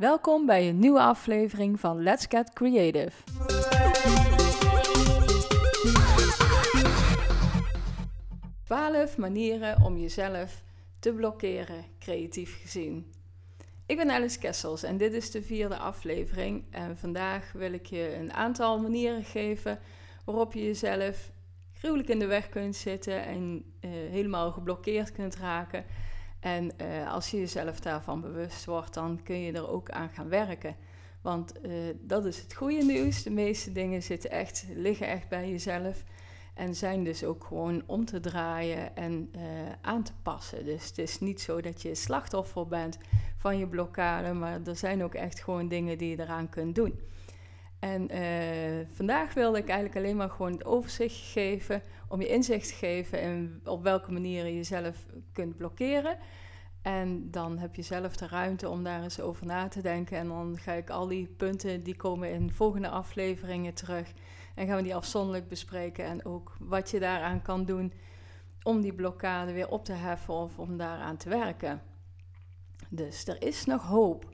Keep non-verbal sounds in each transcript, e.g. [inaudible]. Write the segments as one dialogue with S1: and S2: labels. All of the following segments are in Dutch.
S1: Welkom bij een nieuwe aflevering van Let's Get Creative. Twaalf manieren om jezelf te blokkeren, creatief gezien. Ik ben Alice Kessels en dit is de vierde aflevering. En vandaag wil ik je een aantal manieren geven waarop je jezelf gruwelijk in de weg kunt zitten en uh, helemaal geblokkeerd kunt raken. En uh, als je jezelf daarvan bewust wordt, dan kun je er ook aan gaan werken. Want uh, dat is het goede nieuws. De meeste dingen zitten echt, liggen echt bij jezelf. En zijn dus ook gewoon om te draaien en uh, aan te passen. Dus het is niet zo dat je slachtoffer bent van je blokkade, maar er zijn ook echt gewoon dingen die je eraan kunt doen. En vandaag wilde ik eigenlijk alleen maar gewoon het overzicht geven, om je inzicht te geven in op welke manier je jezelf kunt blokkeren. En dan heb je zelf de ruimte om daar eens over na te denken. En dan ga ik al die punten die komen in volgende afleveringen terug. En gaan we die afzonderlijk bespreken. En ook wat je daaraan kan doen om die blokkade weer op te heffen of om daaraan te werken. Dus er is nog hoop.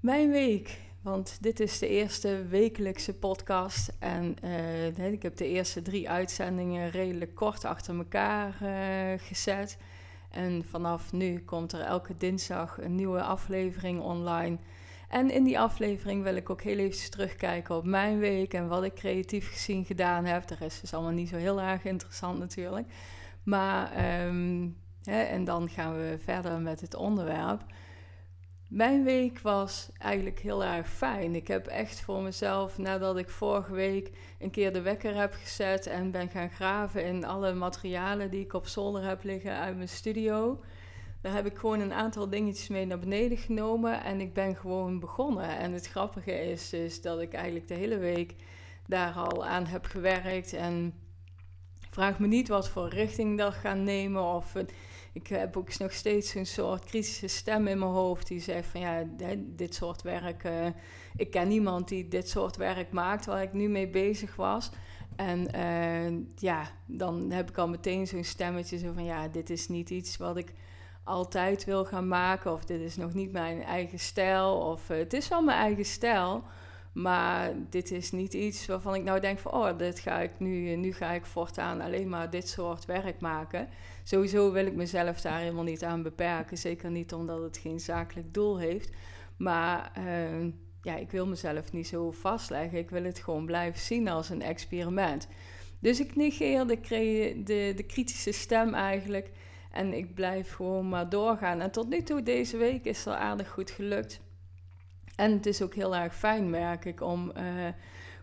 S1: Mijn week want dit is de eerste wekelijkse podcast. En uh, ik heb de eerste drie uitzendingen redelijk kort achter elkaar uh, gezet. En vanaf nu komt er elke dinsdag een nieuwe aflevering online. En in die aflevering wil ik ook heel even terugkijken op mijn week en wat ik creatief gezien gedaan heb. De rest is allemaal niet zo heel erg interessant natuurlijk. Maar, um, hè, en dan gaan we verder met het onderwerp. Mijn week was eigenlijk heel erg fijn. Ik heb echt voor mezelf, nadat ik vorige week een keer de wekker heb gezet en ben gaan graven in alle materialen die ik op zolder heb liggen uit mijn studio, daar heb ik gewoon een aantal dingetjes mee naar beneden genomen en ik ben gewoon begonnen. En het grappige is dus dat ik eigenlijk de hele week daar al aan heb gewerkt en vraag me niet wat voor richting dat gaan nemen of ik heb ook nog steeds een soort kritische stem in mijn hoofd die zegt van ja, dit soort werk, uh, ik ken niemand die dit soort werk maakt waar ik nu mee bezig was. En uh, ja, dan heb ik al meteen zo'n stemmetje zo van ja, dit is niet iets wat ik altijd wil gaan maken of dit is nog niet mijn eigen stijl of uh, het is wel mijn eigen stijl. Maar dit is niet iets waarvan ik nou denk van, oh, dit ga ik nu, nu ga ik voortaan alleen maar dit soort werk maken. Sowieso wil ik mezelf daar helemaal niet aan beperken. Zeker niet omdat het geen zakelijk doel heeft. Maar uh, ja, ik wil mezelf niet zo vastleggen. Ik wil het gewoon blijven zien als een experiment. Dus ik negeer de, de, de kritische stem eigenlijk. En ik blijf gewoon maar doorgaan. En tot nu toe, deze week, is er aardig goed gelukt. En het is ook heel erg fijn, merk ik, om uh,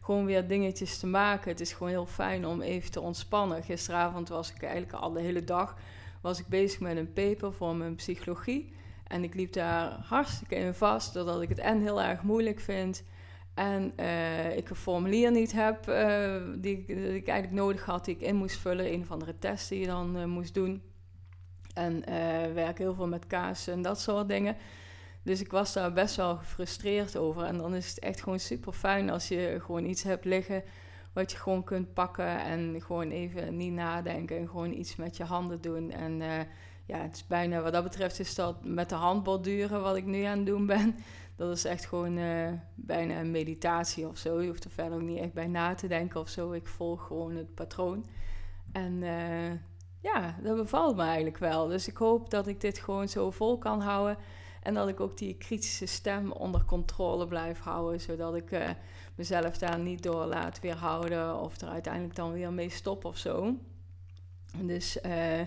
S1: gewoon weer dingetjes te maken. Het is gewoon heel fijn om even te ontspannen. Gisteravond was ik eigenlijk al de hele dag was ik bezig met een paper voor mijn psychologie. En ik liep daar hartstikke in vast, doordat ik het en heel erg moeilijk vind. En uh, ik een formulier niet heb uh, die, die, ik eigenlijk nodig had, die ik in moest vullen. Een of andere test die je dan moest doen. En werk heel veel met kaas en dat soort dingen. Dus ik was daar best wel gefrustreerd over. En dan is het echt gewoon super fijn als je gewoon iets hebt liggen wat je gewoon kunt pakken en gewoon even niet nadenken en gewoon iets met je handen doen. En uh, ja, het is bijna, wat dat betreft is dat met de hand borduren wat ik nu aan het doen ben. [laughs] Dat is echt gewoon uh, bijna een meditatie of zo. Je hoeft er verder ook niet echt bij na te denken of zo. Ik volg gewoon het patroon. En uh, ja, dat bevalt me eigenlijk wel. Dus ik hoop dat ik dit gewoon zo vol kan houden. En dat ik ook die kritische stem onder controle blijf houden, zodat ik uh, mezelf daar niet door laat weerhouden of er uiteindelijk dan weer mee stop of zo. Dus, uh,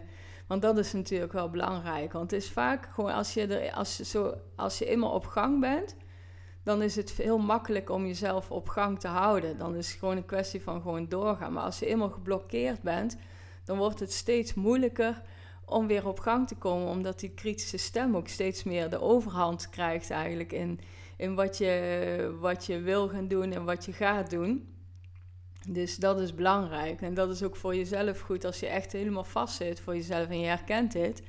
S1: want dat is natuurlijk wel belangrijk. Want het is vaak gewoon als je, er, als, zo, als je eenmaal op gang bent, dan is het heel makkelijk om jezelf op gang te houden. Dan is het gewoon een kwestie van gewoon doorgaan. Maar als je eenmaal geblokkeerd bent, dan wordt het steeds moeilijker om weer op gang te komen, omdat die kritische stem ook steeds meer de overhand krijgt eigenlijk in, in wat, je, wat je wil gaan doen en wat je gaat doen. Dus dat is belangrijk. En dat is ook voor jezelf goed als je echt helemaal vast zit voor jezelf en je herkent dit.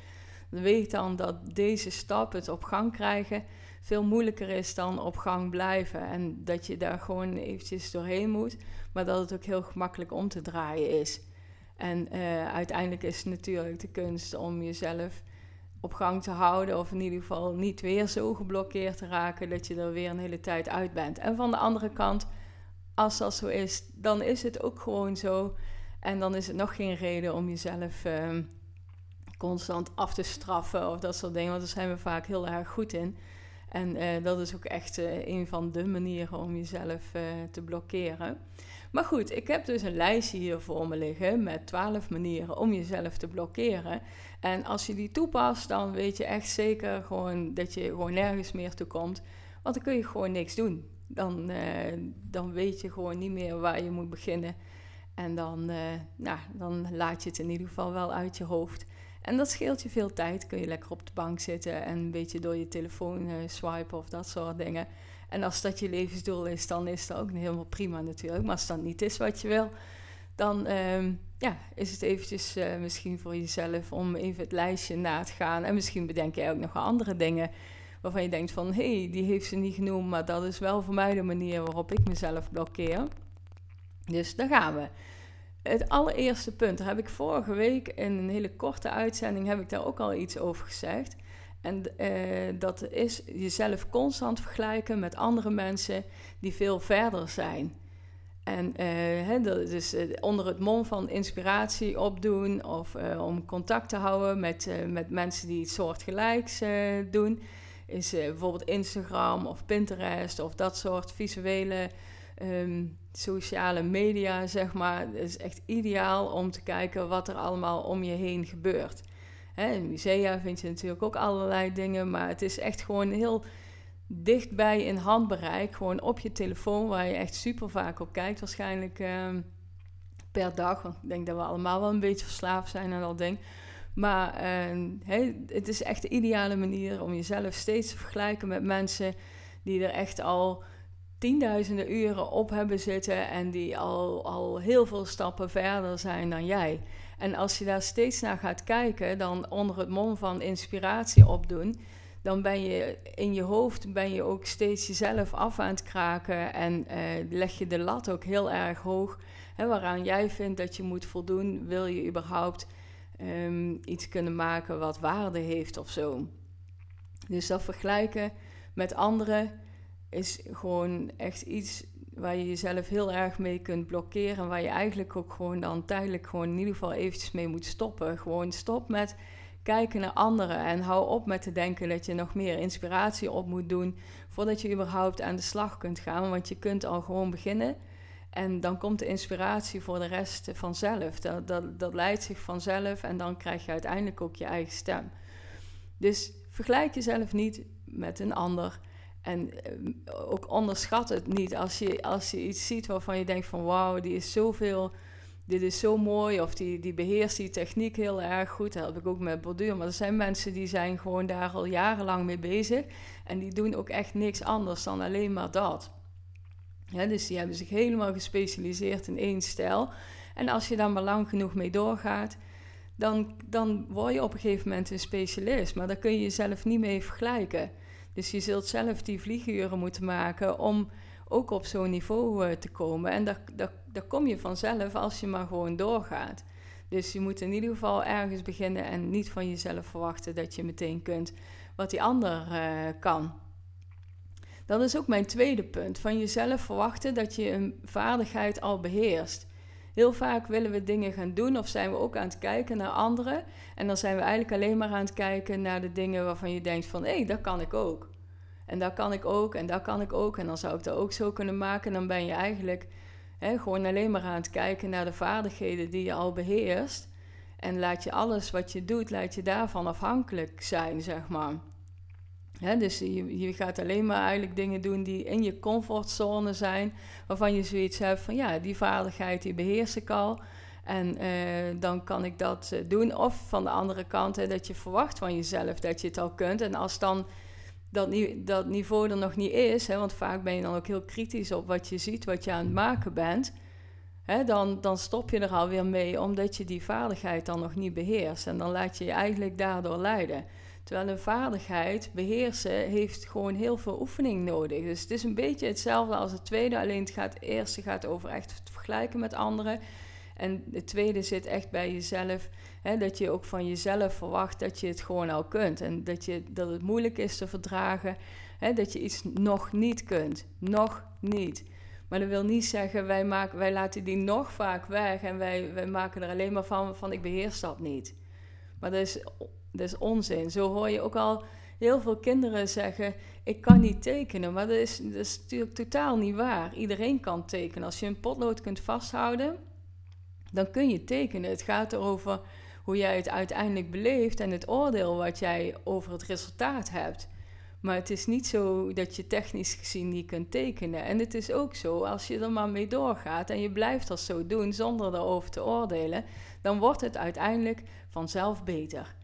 S1: Dan weet dan dat deze stap, het op gang krijgen, veel moeilijker is dan op gang blijven. En dat je daar gewoon eventjes doorheen moet, maar dat het ook heel gemakkelijk om te draaien is. En uh, uiteindelijk is het natuurlijk de kunst om jezelf op gang te houden. Of in ieder geval niet weer zo geblokkeerd te raken dat je er weer een hele tijd uit bent. En van de andere kant, als dat zo is, dan is het ook gewoon zo. En dan is het nog geen reden om jezelf ehm, constant af te straffen of dat soort dingen. Want daar zijn we vaak heel erg goed in. En uh, dat is ook echt uh, een van de manieren om jezelf te blokkeren. Maar goed, ik heb dus een lijstje hier voor me liggen met 12 manieren om jezelf te blokkeren. En als je die toepast, dan weet je echt zeker gewoon dat je gewoon nergens meer toe komt. Want dan kun je gewoon niks doen. Dan, dan weet je gewoon niet meer waar je moet beginnen. En dan, nou, dan laat je het in ieder geval wel uit je hoofd. En dat scheelt je veel tijd. Kun je lekker op de bank zitten en een beetje door je telefoon uh, swipen of dat soort dingen. En als dat je levensdoel is, dan is dat ook helemaal prima natuurlijk. Maar als dat niet is wat je wil, dan ehm, ja, is het eventjes uh, misschien voor jezelf om even het lijstje na te gaan. En misschien bedenk je ook nog andere dingen waarvan je denkt van... hé, hey, die heeft ze niet genoemd, maar dat is wel voor mij de manier waarop ik mezelf blokkeer. Dus daar gaan we het allereerste punt, daar heb ik vorige week in een hele korte uitzending heb ik daar ook al iets over gezegd. En uh, dat is jezelf constant vergelijken met andere mensen die veel verder zijn. En uh, dat is uh, onder het mom van inspiratie opdoen of om contact te houden met, met mensen die het soortgelijks doen. Is bijvoorbeeld Instagram of Pinterest of dat soort visuele Ehm, sociale media, zeg maar, is echt ideaal om te kijken wat er allemaal om je heen gebeurt. In musea vind je natuurlijk ook allerlei dingen, maar het is echt gewoon heel dichtbij in handbereik. Gewoon op je telefoon, waar je echt super vaak op kijkt, waarschijnlijk ehm, per dag. Want ik denk dat we allemaal wel een beetje verslaafd zijn aan dat ding. Maar uh, het is echt de ideale manier om jezelf steeds te vergelijken met mensen die er echt al tienduizenden uren op hebben zitten en die al, al heel veel stappen verder zijn dan jij. En als je daar steeds naar gaat kijken, dan onder het mom van inspiratie opdoen, dan ben je in je hoofd ben je ook steeds jezelf af aan het kraken en uh, leg je de lat ook heel erg hoog. Hè, waaraan jij vindt dat je moet voldoen, wil je überhaupt um, iets kunnen maken wat waarde heeft of zo. Dus dat vergelijken met anderen is gewoon echt iets waar je jezelf heel erg mee kunt blokkeren. Waar je eigenlijk ook gewoon dan tijdelijk gewoon in ieder geval eventjes mee moet stoppen. Gewoon stop met kijken naar anderen en hou op met te denken dat je nog meer inspiratie op moet doen voordat je überhaupt aan de slag kunt gaan. Want je kunt al gewoon beginnen en dan komt de inspiratie voor de rest vanzelf. Dat, dat, dat leidt zich vanzelf en dan krijg je uiteindelijk ook je eigen stem. Dus vergelijk jezelf niet met een ander. En eh, ook onderschat het niet als je, als je iets ziet waarvan je denkt van wauw, die is zoveel, dit is zo mooi. Of die, die beheerst die techniek heel erg goed. Dat heb ik ook met borduur. Maar er zijn mensen die zijn gewoon daar al jarenlang mee bezig. En die doen ook echt niks anders dan alleen maar dat. Dus die hebben zich helemaal gespecialiseerd in één stijl. En als je daar maar lang genoeg mee doorgaat, dan, dan word je op een gegeven moment een specialist. Maar daar kun je jezelf niet mee vergelijken. Dus je zult zelf die vlieguren moeten maken om ook op zo'n niveau uh, te komen. En daar, daar, kom je vanzelf als je maar gewoon doorgaat. Dus je moet in ieder geval ergens beginnen en niet van jezelf verwachten dat je meteen kunt wat die ander uh, kan. Dat is ook mijn tweede punt. Van jezelf verwachten dat je een vaardigheid al beheerst. Heel vaak willen we dingen gaan doen of zijn we ook aan het kijken naar anderen. En dan zijn we eigenlijk alleen maar aan het kijken naar de dingen waarvan je denkt van hé, hey, dat kan ik ook. En dat kan ik ook en dat kan ik ook. En dan zou ik dat ook zo kunnen maken. En dan ben je eigenlijk hè, gewoon alleen maar aan het kijken naar de vaardigheden die je al beheerst. En laat je alles wat je doet, laat je daarvan afhankelijk zijn, zeg maar. Dus je, je, gaat alleen maar eigenlijk dingen doen die in je comfortzone zijn, waarvan je zoiets hebt van ja, die vaardigheid die beheers ik al. En eh, dan kan ik dat eh, doen. Of van de andere kant, hè, dat je verwacht van jezelf dat je het al kunt. En als dan dat, dat niveau er nog niet is, hè, want vaak ben je dan ook heel kritisch op wat je ziet, wat je aan het maken bent, hè, dan, dan stop je er alweer mee omdat je die vaardigheid dan nog niet beheerst. En dan laat je je eigenlijk daardoor leiden. Terwijl een vaardigheid beheersen heeft gewoon heel veel oefening nodig. Dus het is een beetje hetzelfde als het tweede, alleen het, gaat, eerste gaat over echt vergelijken met anderen. En het tweede zit echt bij jezelf. Hè, dat je ook van jezelf verwacht dat je het gewoon al kunt. En dat, je, dat het moeilijk is te verdragen. Hè, dat je iets nog niet kunt. Nog niet. Maar dat wil niet zeggen, wij, maken, wij laten die nog vaak weg. En wij, wij maken er alleen maar van, van ik beheers dat niet. Maar dat is, dat is onzin. Zo hoor je ook al heel veel kinderen zeggen: Ik kan niet tekenen. Maar dat is, dat is natuurlijk totaal niet waar. Iedereen kan tekenen. Als je een potlood kunt vasthouden, dan kun je tekenen. Het gaat erover hoe jij het uiteindelijk beleeft en het oordeel wat jij over het resultaat hebt. Maar het is niet zo dat je technisch gezien niet kunt tekenen. En het is ook zo, als je er maar mee doorgaat en je blijft dat zo doen zonder erover te oordelen, dan wordt het uiteindelijk vanzelf beter.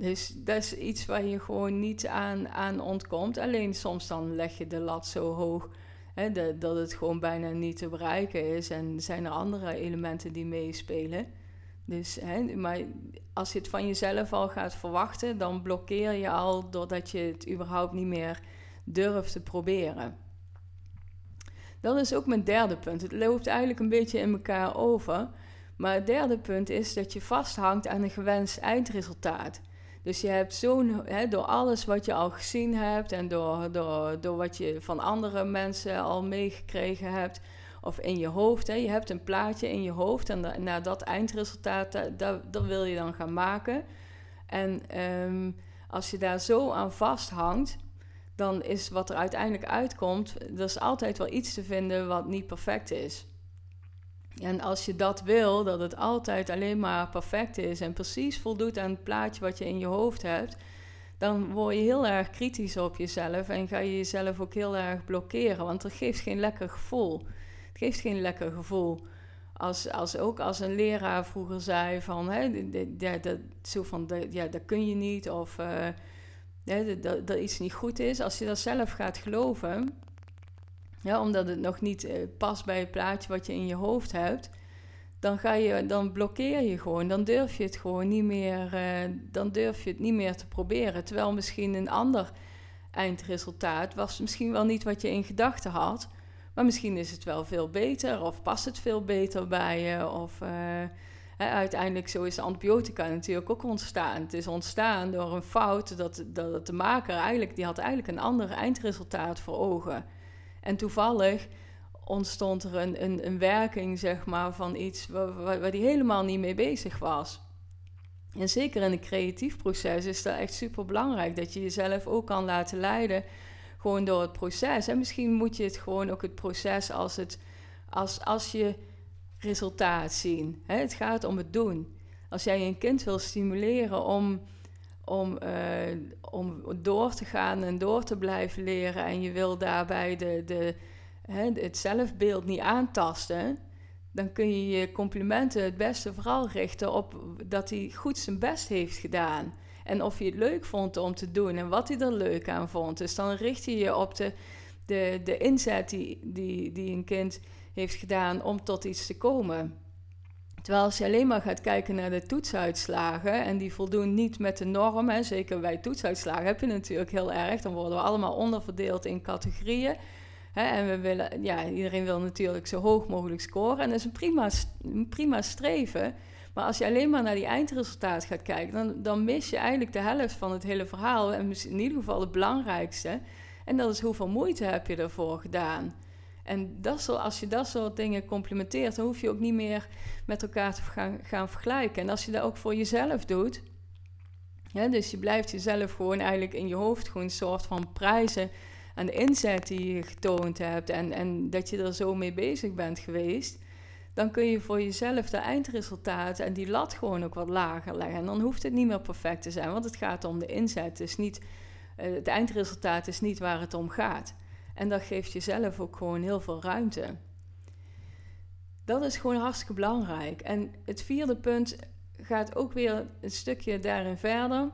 S1: Dus dat is iets waar je gewoon niet aan, aan ontkomt. Alleen soms dan leg je de lat zo hoog hè, dat het gewoon bijna niet te bereiken is. En zijn er andere elementen die meespelen. Dus, hè, maar als je het van jezelf al gaat verwachten, dan blokkeer je al doordat je het überhaupt niet meer durft te proberen. Dat is ook mijn derde punt. Het loopt eigenlijk een beetje in elkaar over. Maar het derde punt is dat je vasthangt aan een gewenst eindresultaat. Dus je hebt zo'n, door alles wat je al gezien hebt en door, door, door wat je van andere mensen al meegekregen hebt, of in je hoofd. Hè. Je hebt een plaatje in je hoofd en naar dat eindresultaat, dat, wil je dan gaan maken. En um, als je daar zo aan vasthangt, dan is wat er uiteindelijk uitkomt, er is altijd wel iets te vinden wat niet perfect is. En als je dat wil, dat het altijd alleen maar perfect is en precies voldoet aan het plaatje wat je in je hoofd hebt, dan word je heel erg kritisch op jezelf en ga je jezelf ook heel erg blokkeren, want dat geeft geen lekker gevoel. Het geeft geen lekker gevoel. Als, als ook als een leraar vroeger zei van, hè, dat, zo van ja, dat kun je niet of uh, dat, dat iets niet goed is. Als je dat zelf gaat geloven, ja, omdat het nog niet uh, past bij het plaatje wat je in je hoofd hebt, dan, ga je, dan blokkeer je gewoon. Dan durf je het gewoon niet meer, uh, dan durf je het niet meer te proberen. Terwijl misschien een ander eindresultaat was misschien wel niet wat je in gedachten had. Maar misschien is het wel veel beter of past het veel beter bij je. Of hè, uiteindelijk zo is antibiotica natuurlijk ook ontstaan. Het is ontstaan door een fout dat, dat de maker eigenlijk, die had eigenlijk een ander eindresultaat voor ogen. En toevallig ontstond er een, een, een werking, zeg maar, van iets waar, die helemaal niet mee bezig was. En zeker in een creatief proces is dat echt super belangrijk. Dat je jezelf ook kan laten leiden, gewoon door het proces. En misschien moet je het gewoon ook het proces als, het, als, als je resultaat zien. Hè? Het gaat om het doen. Als jij een kind wil stimuleren om om, uh, om door te gaan en door te blijven leren. En je wil daarbij de, de, hè, het zelfbeeld niet aantasten. Dan kun je je complimenten het beste vooral richten op dat hij goed zijn best heeft gedaan. En of hij het leuk vond om te doen en wat hij er leuk aan vond. Dus dan richt je je op de, de, de inzet die, die, die een kind heeft gedaan om tot iets te komen. Terwijl als je alleen maar gaat kijken naar de toetsuitslagen en die voldoen niet met de norm, hè, zeker bij toetsuitslagen heb je natuurlijk heel erg, dan worden we allemaal onderverdeeld in categorieën. Hè, en we willen, ja, iedereen wil natuurlijk zo hoog mogelijk scoren en dat is een prima, een prima streven. Maar als je alleen maar naar die eindresultaat gaat kijken, dan, dan mis je eigenlijk de helft van het hele verhaal. En in ieder geval het belangrijkste. En dat is hoeveel moeite heb je ervoor gedaan. En dat zo, als je dat soort dingen complementeert, dan hoef je ook niet meer met elkaar te gaan, gaan vergelijken. En als je dat ook voor jezelf doet, dus je blijft jezelf gewoon eigenlijk in je hoofd gewoon een soort van prijzen aan de inzet die je getoond hebt en, en dat je er zo mee bezig bent geweest, dan kun je voor jezelf de eindresultaat en die lat gewoon ook wat lager leggen. En dan hoeft het niet meer perfect te zijn, want het gaat om de inzet. Dus niet, uh, het eindresultaat is niet waar het om gaat. En dat geeft jezelf ook gewoon heel veel ruimte. Dat is gewoon hartstikke belangrijk. En het vierde punt gaat ook weer een stukje daarin verder.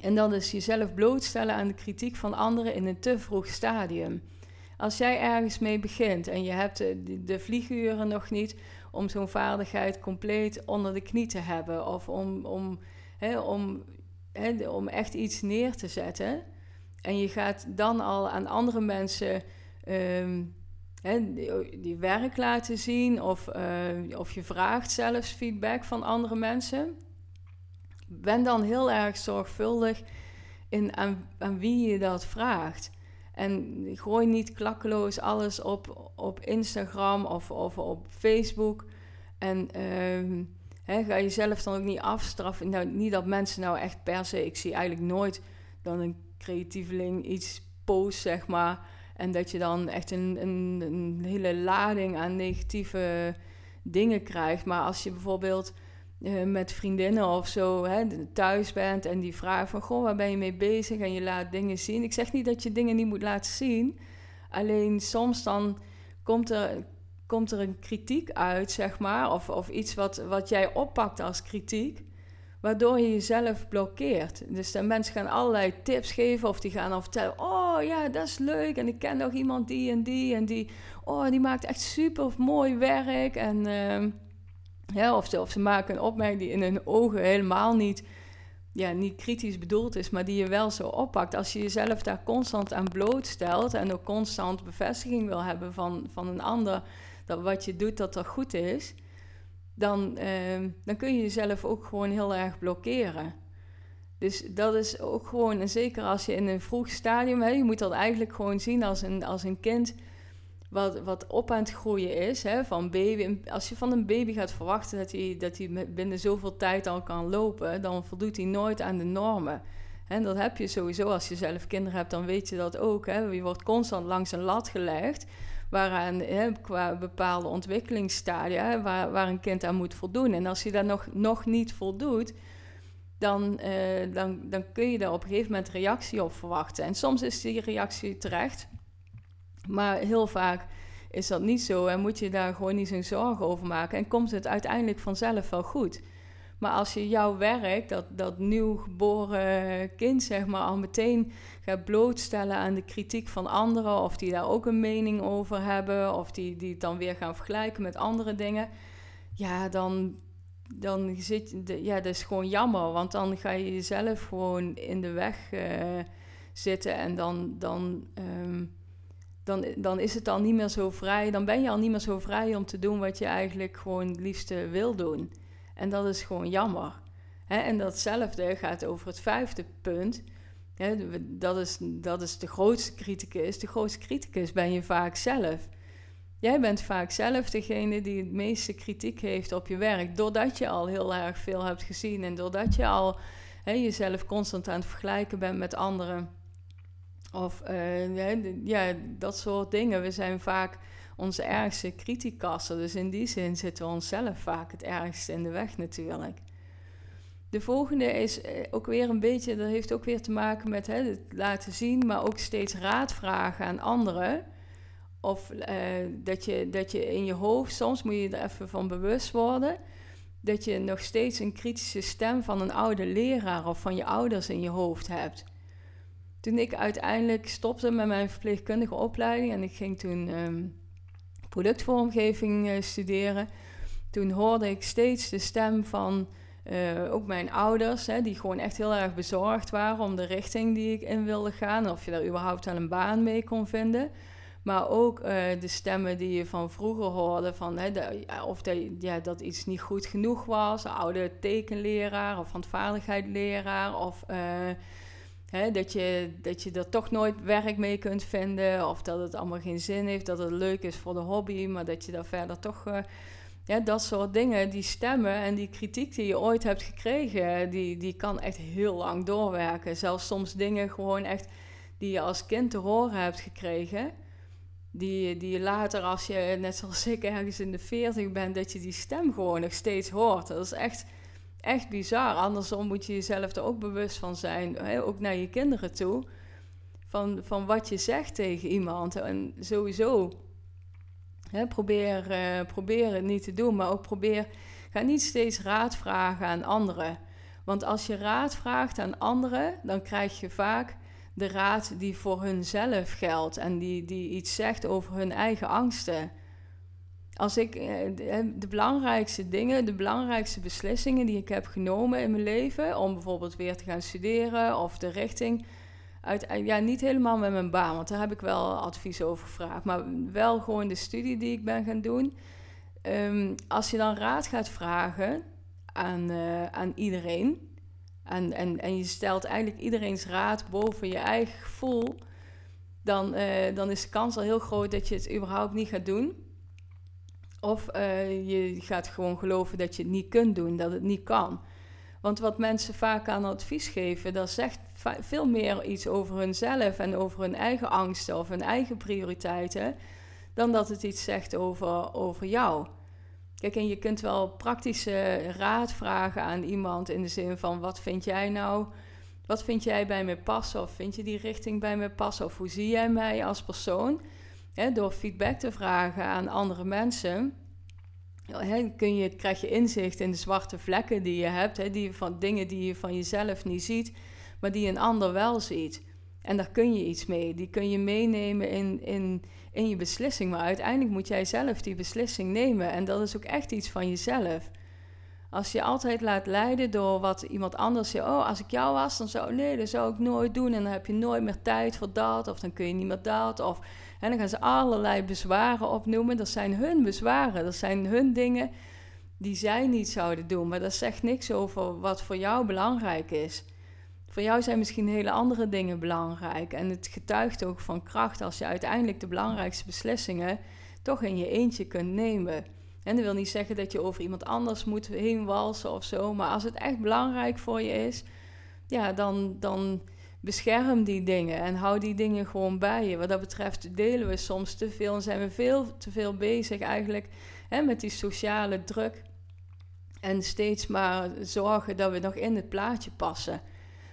S1: En dat is jezelf blootstellen aan de kritiek van anderen in een te vroeg stadium. Als jij ergens mee begint en je hebt de, de vlieguren nog niet om zo'n vaardigheid compleet onder de knie te hebben, of om, om, om, om echt iets neer te zetten, en je gaat dan al aan andere mensen um, die werk laten zien of, uh, of je vraagt zelfs feedback van andere mensen. Ben dan heel erg zorgvuldig in aan, aan wie je dat vraagt. En gooi niet klakkeloos alles op, op Instagram of, of op Facebook. En uh, ga jezelf dan ook niet afstraffen. Nou, niet dat mensen nou echt per se... Ik zie eigenlijk nooit dan een creatieveling iets post, zeg maar... En dat je dan echt een, een, een hele lading aan negatieve dingen krijgt. Maar als je bijvoorbeeld uh, met vriendinnen of zo hè, thuis bent en die vragen van goh, waar ben je mee bezig? En je laat dingen zien. Ik zeg niet dat je dingen niet moet laten zien. Alleen soms dan komt er, komt er een kritiek uit, zeg maar, of, of iets wat, wat jij oppakt als kritiek waardoor je jezelf blokkeert. Dus de mensen gaan allerlei tips geven of die gaan dan vertellen: Oh ja, dat is leuk. En ik ken nog iemand die en die en die. Oh, die maakt echt super mooi werk. En uh, ja, of, ze, of ze maken een opmerking die in hun ogen helemaal niet, ja, niet kritisch bedoeld is, maar die je wel zo oppakt. Als je jezelf daar constant aan blootstelt en ook constant bevestiging wil hebben van, van een ander dat wat je doet, dat dat goed is dan, ehm, dan kun je jezelf ook gewoon heel erg blokkeren. Dus dat is ook gewoon, en zeker als je in een vroeg stadium, hè, je moet dat eigenlijk gewoon zien als een, als een kind wat, wat op aan het groeien is, hè, van baby. Als je van een baby gaat verwachten dat hij, dat hij binnen zoveel tijd al kan lopen, dan voldoet hij nooit aan de normen. En dat heb je sowieso als je zelf kinderen hebt, dan weet je dat ook. Hè. Je wordt constant langs een lat gelegd waaraan hè, qua bepaalde ontwikkelingsstadia waar, waar een kind aan moet voldoen. En als je daar nog, nog niet voldoet, dan, uh, dan, dan kun je daar op een gegeven moment reactie op verwachten. En soms is die reactie terecht, maar heel vaak is dat niet zo en moet je daar gewoon niet zo'n zorgen over maken en komt het uiteindelijk vanzelf wel goed. Maar als je jouw werk, dat, dat nieuw geboren kind, zeg maar, al meteen gaat blootstellen aan de kritiek van anderen, of die daar ook een mening over hebben, of die, die het dan weer gaan vergelijken met andere dingen, ja, dan, dan zit ja, dat is gewoon jammer, want dan ga je jezelf gewoon in de weg uh, zitten en dan, dan, um, dan, dan is het al niet meer zo vrij, dan ben je al niet meer zo vrij om te doen wat je eigenlijk gewoon het liefste wil doen. En dat is gewoon jammer. En datzelfde gaat over het vijfde punt. Dat, is, dat is de grootste criticus. De grootste criticus ben je vaak zelf. Jij bent vaak zelf degene die het meeste kritiek heeft op je werk. Doordat je al heel erg veel hebt gezien en doordat je al jezelf constant aan het vergelijken bent met anderen. Of uh, ja, dat soort dingen. We zijn vaak onze ergste kritiekassen. Dus in die zin zitten we onszelf vaak het ergste in de weg natuurlijk. De volgende is eh, ook weer een beetje, dat heeft ook weer te maken met hè, het laten zien, maar ook steeds raad vragen aan anderen. Of uh, dat, je, dat je in je hoofd, soms moet je er even van bewust worden, dat je nog steeds een kritische stem van een oude leraar of van je ouders in je hoofd hebt. Toen ik uiteindelijk stopte met mijn verpleegkundige opleiding en ik ging toen um, productvormgeving uh, studeren, toen hoorde ik steeds de stem van uh, ook mijn ouders, hè, die gewoon echt heel erg bezorgd waren om de richting die ik in wilde gaan. Of je daar überhaupt wel een baan mee kon vinden. Maar ook uh, de stemmen die je van vroeger hoorde, van, hè, of ja, dat iets niet goed genoeg was. Oude tekenleraar of handvaardigheidleraar. Of dat, je, dat je er toch nooit werk mee kunt vinden. Of dat het allemaal geen zin heeft, dat het leuk is voor de hobby, maar dat je daar verder toch ja, dat soort dingen, die stemmen en die kritiek die je ooit hebt gekregen, die, die kan echt heel lang doorwerken. Zelfs soms dingen gewoon echt die je als kind te horen hebt gekregen, die, die later als je, net zoals ik, ergens in de veertig bent, dat je die stem gewoon nog steeds hoort. Dat is echt, echt bizar. Andersom moet je jezelf er ook bewust van zijn, hè? ook naar je kinderen toe, van, van wat je zegt tegen iemand. En sowieso probeer, uh, probeer het niet te doen, maar ook probeer, ga niet steeds raad vragen aan anderen. Want als je raad vraagt aan anderen, dan krijg je vaak de raad die voor hunzelf geldt en die, die iets zegt over hun eigen angsten. Als ik eh, de belangrijkste dingen, de belangrijkste beslissingen die ik heb genomen in mijn leven, om bijvoorbeeld weer te gaan studeren of de richting uit, ja, niet helemaal met mijn baan, want daar heb ik wel advies over gevraagd. Maar wel gewoon de studie die ik ben gaan doen. Ehm, als je dan raad gaat vragen aan, uh, aan iedereen. En, en, en je stelt eigenlijk iedereen's raad boven je eigen gevoel. Dan, dan is de kans al heel groot dat je het überhaupt niet gaat doen. Of uh, je gaat gewoon geloven dat je het niet kunt doen, dat het niet kan. Want wat mensen vaak aan advies geven, dat zegt veel meer iets over hunzelf en over hun eigen angsten of hun eigen prioriteiten, dan dat het iets zegt over, over jou. Kijk, en je kunt wel praktische raad vragen aan iemand in de zin van: wat vind jij nou? Wat vind jij bij me passen? Of vind je die richting bij me passen? Of hoe zie jij mij als persoon? Door feedback te vragen aan andere mensen kun je, krijg je inzicht in de zwarte vlekken die je hebt, die van dingen die je van jezelf niet ziet, maar die een ander wel ziet. En daar kun je iets mee. Die kun je meenemen in, in, in je beslissing. Maar uiteindelijk moet jij zelf die beslissing nemen. En dat is ook echt iets van jezelf. Als je altijd laat leiden door wat iemand anders zegt. Oh, als ik jou was, dan zou nee, dat zou ik nooit doen. En dan heb je nooit meer tijd voor dat. Of dan kun je niet meer dat. Of en dan gaan ze allerlei bezwaren opnoemen. Dat zijn hun bezwaren. Dat zijn hun dingen die zij niet zouden doen. Maar dat zegt niks over wat voor jou belangrijk is. Voor jou zijn misschien hele andere dingen belangrijk. En het getuigt ook van kracht als je uiteindelijk de belangrijkste beslissingen toch in je eentje kunt nemen. En dat wil niet zeggen dat je over iemand anders moet heen walsen of zo. Maar als het echt belangrijk voor je is, ja, dan, dan bescherm die dingen en hou die dingen gewoon bij je. Wat dat betreft delen we soms te veel en zijn we veel te veel bezig eigenlijk hè, met die sociale druk. En steeds maar zorgen dat we nog in het plaatje passen.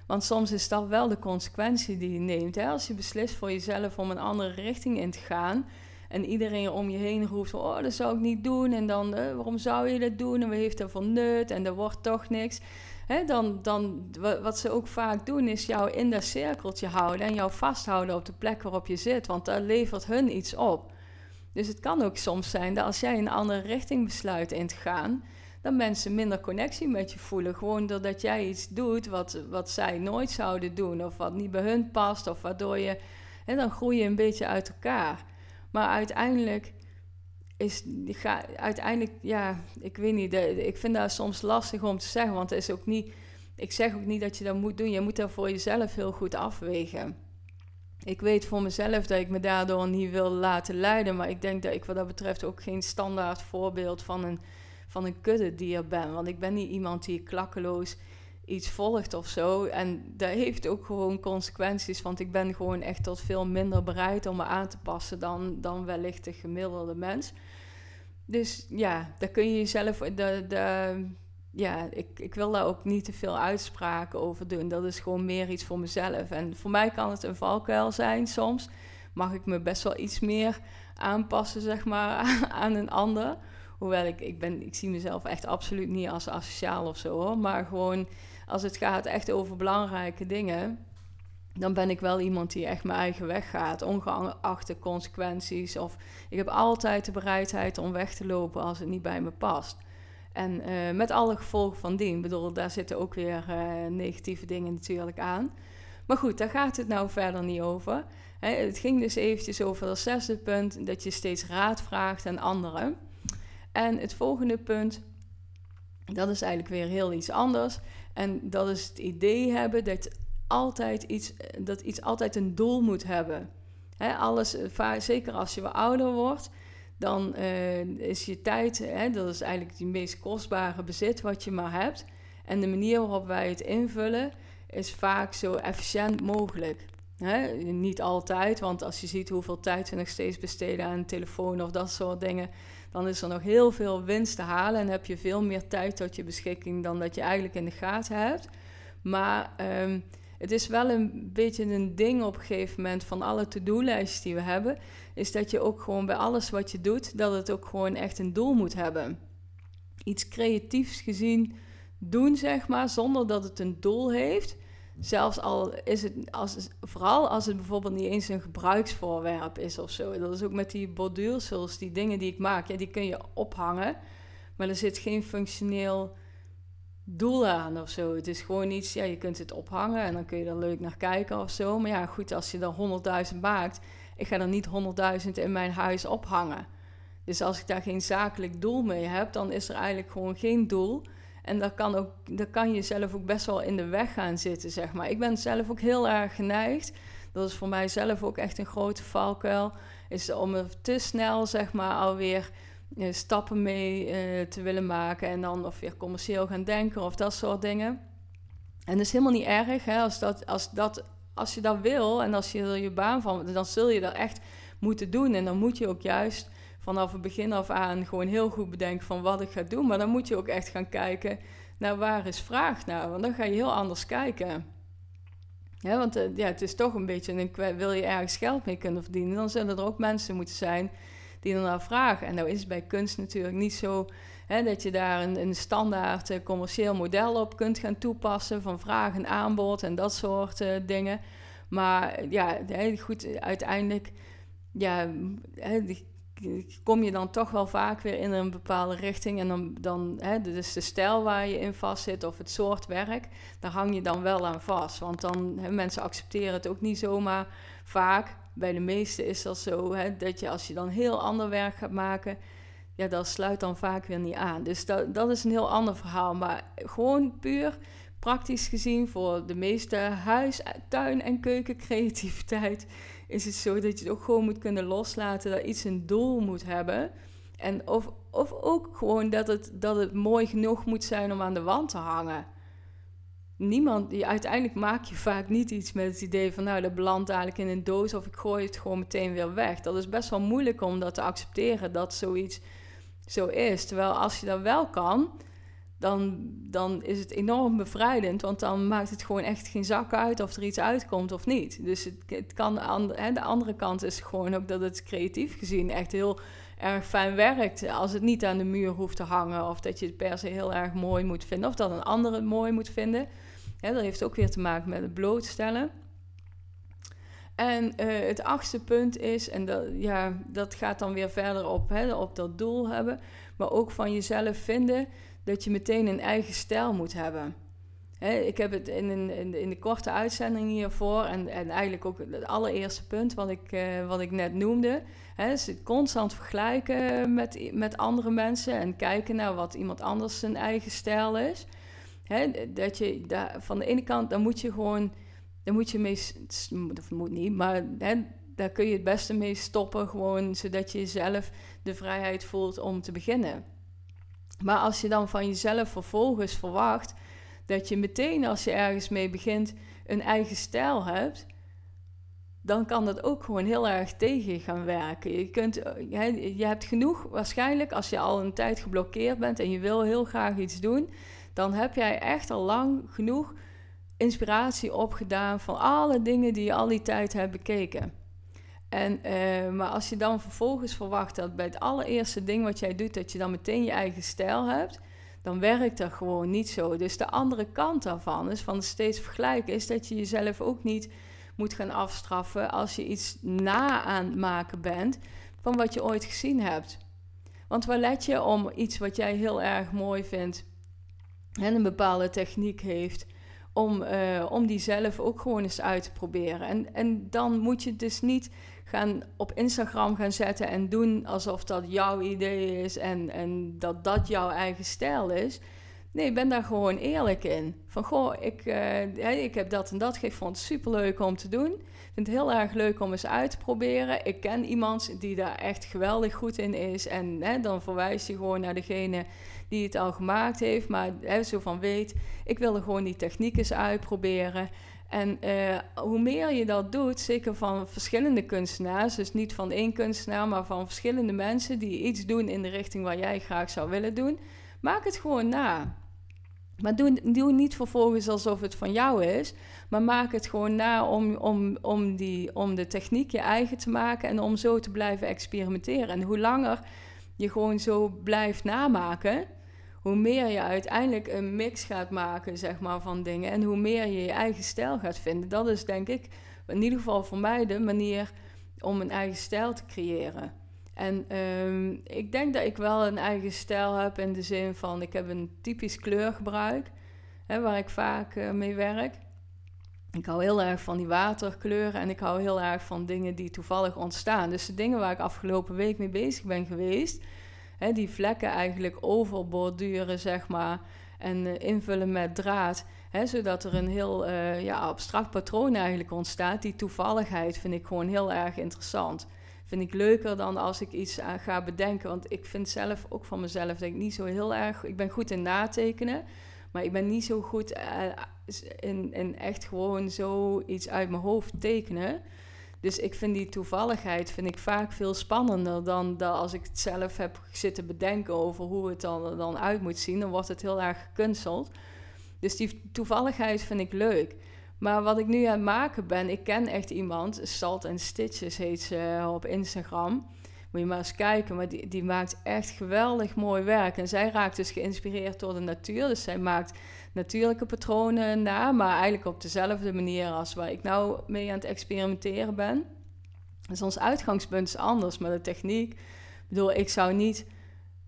S1: Want soms is dat wel de consequentie die je neemt. Hè? Als je beslist voor jezelf om een andere richting in te gaan. En iedereen om je heen roept: Oh, dat zou ik niet doen. En dan, eh, waarom zou je dat doen? En wat heeft dat voor nut? En er wordt toch niks dan, dan, wat ze ook vaak doen, is jou in dat cirkeltje houden en jou vasthouden op de plek waarop je zit, want daar levert hun iets op. Dus het kan ook soms zijn dat als jij een andere richting besluit in te gaan, dat mensen minder connectie met je voelen. Gewoon doordat jij iets doet wat, wat zij nooit zouden doen, of wat niet bij hun past, of waardoor je. Dan groei je een beetje uit elkaar. Maar uiteindelijk is, uiteindelijk, ja, ik weet niet, ik vind dat soms lastig om te zeggen, want het is ook niet, ik zeg ook niet dat je dat moet doen, je moet dat voor jezelf heel goed afwegen. Ik weet voor mezelf dat ik me daardoor niet wil laten leiden, maar ik denk dat ik wat dat betreft ook geen standaard voorbeeld van een, van een kuddedier ben, want ik ben niet iemand die klakkeloos iets volgt of zo. En dat heeft ook gewoon consequenties, want ik ben gewoon echt tot veel minder bereid om me aan te passen dan, dan wellicht de gemiddelde mens. Dus ja, daar kun je jezelf. De, de, ja, ik, ik wil daar ook niet te veel uitspraken over doen. Dat is gewoon meer iets voor mezelf. En voor mij kan het een valkuil zijn soms. Mag ik me best wel iets meer aanpassen, zeg maar, [laughs] aan een ander. Hoewel ik, ik, ben, ik zie mezelf echt absoluut niet als asociaal of zo hoor. Maar gewoon als het gaat echt over belangrijke dingen, dan ben ik wel iemand die echt mijn eigen weg gaat, ongeacht de consequenties. Of ik heb altijd de bereidheid om weg te lopen als het niet bij me past. En uh, met alle gevolgen van dien. Ik bedoel, daar zitten ook weer uh, negatieve dingen natuurlijk aan. Maar goed, daar gaat het nou verder niet over. het ging dus eventjes over dat zesde punt, dat je steeds raad vraagt aan anderen. En het volgende punt, dat is eigenlijk weer heel iets anders. En dat is het idee hebben dat altijd iets, dat iets altijd een doel moet hebben. alles, zeker als je wat ouder wordt, dan uh, is je tijd, dat is eigenlijk het meest kostbare bezit wat je maar hebt. En de manier waarop wij het invullen is vaak zo efficiënt mogelijk. Niet altijd, want als je ziet hoeveel tijd we nog steeds besteden aan telefoon of dat soort dingen, dan is er nog heel veel winst te halen en heb je veel meer tijd tot je beschikking dan dat je eigenlijk in de gaten hebt. Maar ehm, het is wel een beetje een ding op een gegeven moment van alle to-do-lijstjes die we hebben, is dat je ook gewoon bij alles wat je doet, dat het ook gewoon echt een doel moet hebben. Iets creatiefs gezien doen, zeg maar, zonder dat het een doel heeft. Zelfs al is het, als, vooral als het bijvoorbeeld niet eens een gebruiksvoorwerp is of zo. Dat is ook met die borduursels, die dingen die ik maak, ja, die kun je ophangen. Maar er zit geen functioneel doel aan of zo. Het is gewoon iets, ja, je kunt het ophangen en dan kun je er leuk naar kijken of zo. Maar ja, goed, als je er 100.000 maakt, ik ga er niet 100.000 in mijn huis ophangen. Dus als ik daar geen zakelijk doel mee heb, dan is er eigenlijk gewoon geen doel. En dat kan, ook, dat kan je zelf ook best wel in de weg gaan zitten, zeg maar. Ik ben zelf ook heel erg geneigd. Dat is voor mij zelf ook echt een grote valkuil. Is om er te snel, zeg maar, alweer uh, stappen mee uh, te willen maken. En dan of weer commercieel gaan denken of dat soort dingen. En dat is helemaal niet erg, hè, als, dat, als, dat, als je dat wil en als je er je baan van... dan zul je dat echt moeten doen. En dan moet je ook juist vanaf het begin af aan gewoon heel goed bedenken van wat ik ga doen. Maar dan moet je ook echt gaan kijken naar waar is vraag naar. Want dan ga je heel anders kijken. Want uh, ja, het is toch een beetje, een, wil je ergens geld mee kunnen verdienen, dan zullen er ook mensen moeten zijn die ernaar vragen. En nou is het bij kunst natuurlijk niet zo hè, dat je daar een, een standaard uh, commercieel model op kunt gaan toepassen van vraag en aanbod en dat soort uh, dingen. Maar ja, goed, uiteindelijk ja, kom je dan toch wel vaak weer in een bepaalde richting. En dan, dan hè, dus de stijl waar je in vast zit of het soort werk, daar hang je dan wel aan vast. Want dan, hè, mensen accepteren het ook niet zomaar vaak. Bij de meesten is dat zo, hè, dat je als je dan heel ander werk gaat maken, ja, dat sluit dan vaak weer niet aan. Dus dat, dat is een heel ander verhaal. Maar gewoon puur praktisch gezien voor de meeste huis, tuin en keukencreativiteit is het zo dat je het ook gewoon moet kunnen loslaten dat iets een doel moet hebben. En of, of ook gewoon dat het, dat het mooi genoeg moet zijn om aan de wand te hangen. Niemand, die, uiteindelijk maak je vaak niet iets met het idee van nou dat belandt eigenlijk in een doos of ik gooi het gewoon meteen weer weg. Dat is best wel moeilijk om dat te accepteren dat zoiets zo is. Terwijl als je dat wel kan, dan, dan is het enorm bevrijdend. Want dan maakt het gewoon echt geen zak uit of er iets uitkomt of niet. Dus het, het kan hè, de andere kant is gewoon ook dat het creatief gezien echt heel erg fijn werkt. Als het niet aan de muur hoeft te hangen. Of dat je het per se heel erg mooi moet vinden. Of dat een ander het mooi moet vinden. Dat heeft ook weer te maken met het blootstellen. En uh, het achtste punt is, en dat, ja, dat gaat dan weer verder op, hè, op dat doel hebben, maar ook van jezelf vinden dat je meteen een eigen stijl moet hebben. ik heb het in, een, in, de korte uitzending hiervoor en, en eigenlijk ook het allereerste punt wat ik, uh, wat ik net noemde. Het constant vergelijken met, met andere mensen en kijken naar wat iemand anders zijn eigen stijl is. dat je daar, van de ene kant, dan moet je gewoon, dan moet je mee, of moet niet, maar daar kun je het beste mee stoppen, gewoon zodat je jezelf de vrijheid voelt om te beginnen. Maar als je dan van jezelf vervolgens verwacht dat je meteen als je ergens mee begint een eigen stijl hebt, dan kan dat ook gewoon heel erg tegen gaan werken. Je, kunt, je hebt genoeg, waarschijnlijk als je al een tijd geblokkeerd bent en je wil heel graag iets doen, dan heb jij echt al lang genoeg inspiratie opgedaan van alle dingen die je al die tijd hebt bekeken. En, uh, maar als je dan vervolgens verwacht dat bij het allereerste ding wat jij doet, dat je dan meteen je eigen stijl hebt, dan werkt dat gewoon niet zo. Dus de andere kant daarvan is van steeds vergelijken, is dat je jezelf ook niet moet gaan afstraffen als je iets na aan het maken bent van wat je ooit gezien hebt. Want waar let je om iets wat jij heel erg mooi vindt en een bepaalde techniek heeft, om, uh, om die zelf ook gewoon eens uit te proberen. En, en dan moet je dus niet gaan op Instagram gaan zetten en doen alsof dat jouw idee is en, en dat dat jouw eigen stijl is. Nee, ben daar gewoon eerlijk in. Van goh, ik, uh, ik heb dat en dat. Ik vond het superleuk om te doen. Ik vind het heel erg leuk om eens uit te proberen. Ik ken iemand die daar echt geweldig goed in is. En hè, dan verwijs je gewoon naar degene die het al gemaakt heeft. Maar hè, zo van weet, ik wil er gewoon die techniek eens uitproberen. En uh, hoe meer je dat doet, zeker van verschillende kunstenaars, dus niet van één kunstenaar, maar van verschillende mensen die iets doen in de richting waar jij graag zou willen doen, maak het gewoon na. Maar doe, doe niet vervolgens alsof het van jou is, maar maak het gewoon na om, om, om, die, om de techniek je eigen te maken en om zo te blijven experimenteren. En hoe langer je gewoon zo blijft namaken, hoe meer je uiteindelijk een mix gaat maken, zeg maar, van dingen. En hoe meer je je eigen stijl gaat vinden. Dat is denk ik, in ieder geval voor mij, de manier om een eigen stijl te creëren. En um, ik denk dat ik wel een eigen stijl heb in de zin van, ik heb een typisch kleurgebruik. hè, waar ik vaak eh, mee werk. Ik hou heel erg van die waterkleuren en ik hou heel erg van dingen die toevallig ontstaan. Dus de dingen waar ik afgelopen week mee bezig ben geweest, hè, die vlekken eigenlijk overborduren, zeg maar, en eh, invullen met draad. Hè, zodat er een heel uh, ja, abstract patroon eigenlijk ontstaat. Die toevalligheid vind ik gewoon heel erg interessant. Vind ik leuker dan als ik iets aan ga bedenken. Want ik vind zelf ook van mezelf dat ik niet zo heel erg. Ik ben goed in natekenen. Maar ik ben niet zo goed in, in echt gewoon zoiets uit mijn hoofd tekenen. Dus ik vind die toevalligheid vind ik vaak veel spannender dan dat als ik het zelf heb zitten bedenken over hoe het dan, dan uit moet zien. Dan wordt het heel erg gekunsteld. Dus die toevalligheid vind ik leuk. Maar wat ik nu aan het maken ben, ik ken echt iemand, Salt and Stitches heet ze op Instagram. Moet je maar eens kijken, maar die, die maakt echt geweldig mooi werk. En zij raakt dus geïnspireerd door de natuur. Dus zij maakt natuurlijke patronen na, maar eigenlijk op dezelfde manier als waar ik nou mee aan het experimenteren ben. Dus ons uitgangspunt is anders, maar de techniek. Ik bedoel, ik zou niet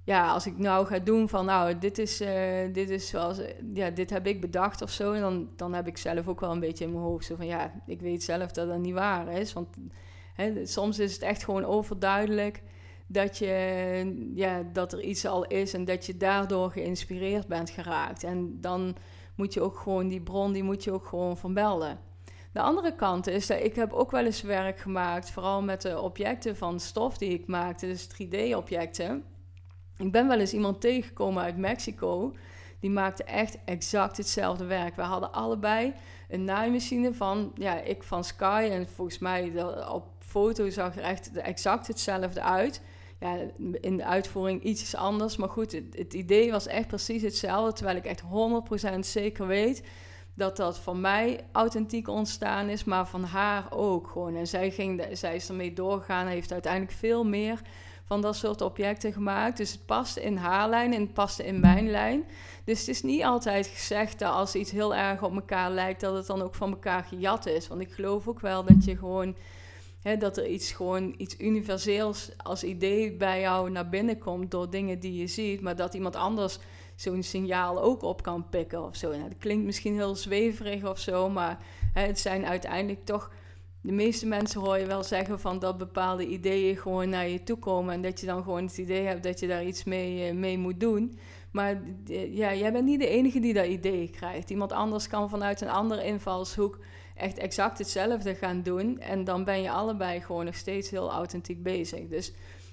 S1: ja, als ik nou ga doen van, nou, dit is, uh, dit is zoals, ja, dit heb ik bedacht of zo, dan, dan heb ik zelf ook wel een beetje in mijn hoofd zo van, ja, ik weet zelf dat dat niet waar is. Want hè, soms is het echt gewoon overduidelijk dat, je, ja, dat er iets al is en dat je daardoor geïnspireerd bent geraakt. En dan moet je ook gewoon die bron, die moet je ook gewoon van De andere kant is dat ik heb ook wel eens werk gemaakt, vooral met de objecten van stof die ik maakte, dus 3D-objecten. Ik ben wel eens iemand tegengekomen uit Mexico. Die maakte echt exact hetzelfde werk. We hadden allebei een naaimachine van, ja, ik van Sky. En volgens mij op foto zag er echt exact hetzelfde uit. In de uitvoering iets anders. Maar goed, het, het idee was echt precies hetzelfde. Terwijl ik echt 100% zeker weet dat dat van mij authentiek ontstaan is, maar van haar ook gewoon. En zij, ging, zij is ermee doorgegaan, heeft uiteindelijk veel meer van dat soort objecten gemaakt. Dus het past in haar lijn en het paste in mijn lijn. Dus het is niet altijd gezegd dat als iets heel erg op elkaar lijkt, dat het dan ook van elkaar gejat is. Want ik geloof ook wel dat je gewoon. Dat er iets gewoon iets universeels als idee bij jou naar binnen komt door dingen die je ziet, maar dat iemand anders zo'n signaal ook op kan pikken of zo. Nou, dat klinkt misschien heel zweverig of zo, maar het zijn uiteindelijk toch de meeste mensen hoor je wel zeggen van dat bepaalde ideeën gewoon naar je toe komen. En dat je dan gewoon het idee hebt dat je daar iets mee, eh, mee moet doen. Maar eh, ja, jij bent niet de enige die dat idee krijgt. Iemand anders kan vanuit een andere invalshoek echt exact hetzelfde gaan doen. En dan ben je allebei gewoon nog steeds heel authentiek bezig. Dus